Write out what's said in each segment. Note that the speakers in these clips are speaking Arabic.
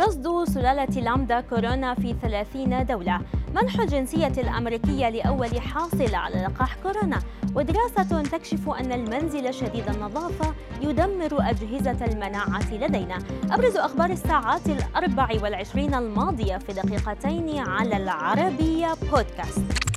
رصد سلالة لامدا كورونا في 30 دولة. منح الجنسية الأمريكية لأول حاصل على لقاح كورونا. ودراسة تكشف أن المنزل شديد النظافة يدمر أجهزة المناعة لدينا. أبرز أخبار الساعات الأربع والعشرين الماضية في دقيقتين على العربية بودكاست.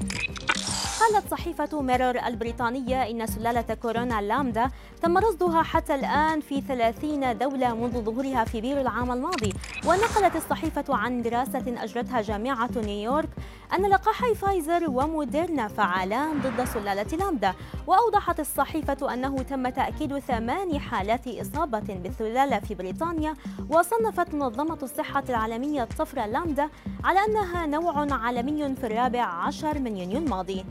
قالت صحيفة ميرور البريطانية إن سلالة كورونا لامدا تم رصدها حتى الآن في 30 دولة منذ ظهورها في بير العام الماضي. ونقلت الصحيفة عن دراسة أجرتها جامعة نيويورك أن لقاحي فايزر وموديرنا فعالان ضد سلالة لامدا. وأوضحت الصحيفة أنه تم تأكيد ثمان حالات إصابة بالسلالة في بريطانيا وصنفت منظمة الصحة العالمية الطفرة لامدا على أنها نوع عالمي في الرابع عشر من يونيو الماضي.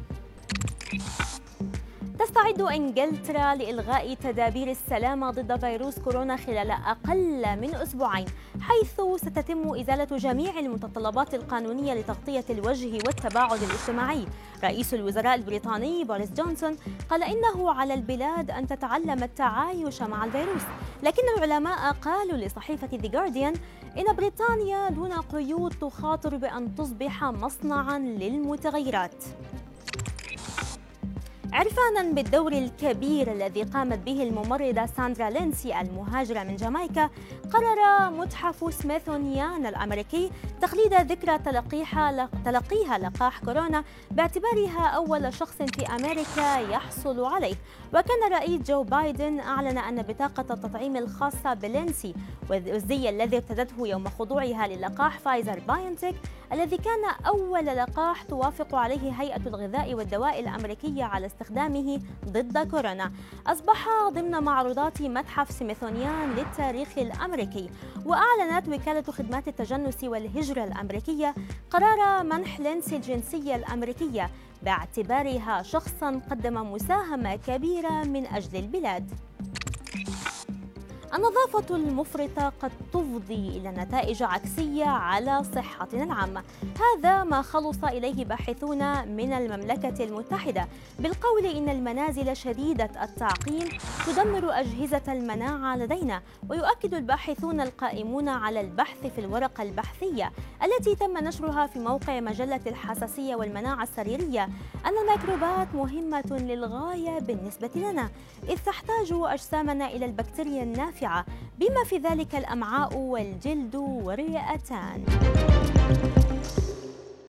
تستعد إنجلترا لإلغاء تدابير السلامه ضد فيروس كورونا خلال أقل من أسبوعين حيث ستتم إزالة جميع المتطلبات القانونية لتغطية الوجه والتباعد الاجتماعي. رئيس الوزراء البريطاني بوريس جونسون قال إنه على البلاد أن تتعلم التعايش مع الفيروس. لكن العلماء قالوا لصحيفة ذا جارديان إن بريطانيا دون قيود تخاطر بأن تصبح مصنعا للمتغيرات. عرفانا بالدور الكبير الذي قامت به الممرضة ساندرا لينسي المهاجرة من جامايكا قرر متحف سميثونيان الأمريكي تخليد ذكرى تلقيها تلقيها لقاح كورونا باعتبارها أول شخص في أمريكا يحصل عليه. وكان الرئيس جو بايدن أعلن أن بطاقة التطعيم الخاصة بليندسي والزي الذي ارتدته يوم خضوعها للقاح فايزر بايونتك الذي كان أول لقاح توافق عليه هيئة الغذاء والدواء الأمريكية على استخدامه ضد كورونا. أصبح ضمن معروضات متحف سميثونيان للتاريخ الأمريكي وأعلنت وكالة خدمات التجنس والهجرة الأمريكية قرار منح لينسي الجنسية الأمريكية باعتبارها شخصا قدم مساهمة كبيرة من أجل البلاد. النظافة المفرطة قد تفضي إلى نتائج عكسية على صحتنا العامة. هذا ما خلص إليه باحثون من المملكة المتحدة بالقول إن المنازل شديدة التعقيم تدمر أجهزة المناعة لدينا ويؤكد الباحثون القائمون على البحث في الورقة البحثية التي تم نشرها في موقع مجلة الحساسية والمناعة السريرية أن الميكروبات مهمة للغاية بالنسبة لنا إذ تحتاج أجسامنا إلى البكتيريا النافعة بما في ذلك الأمعاء والجلد والرئتان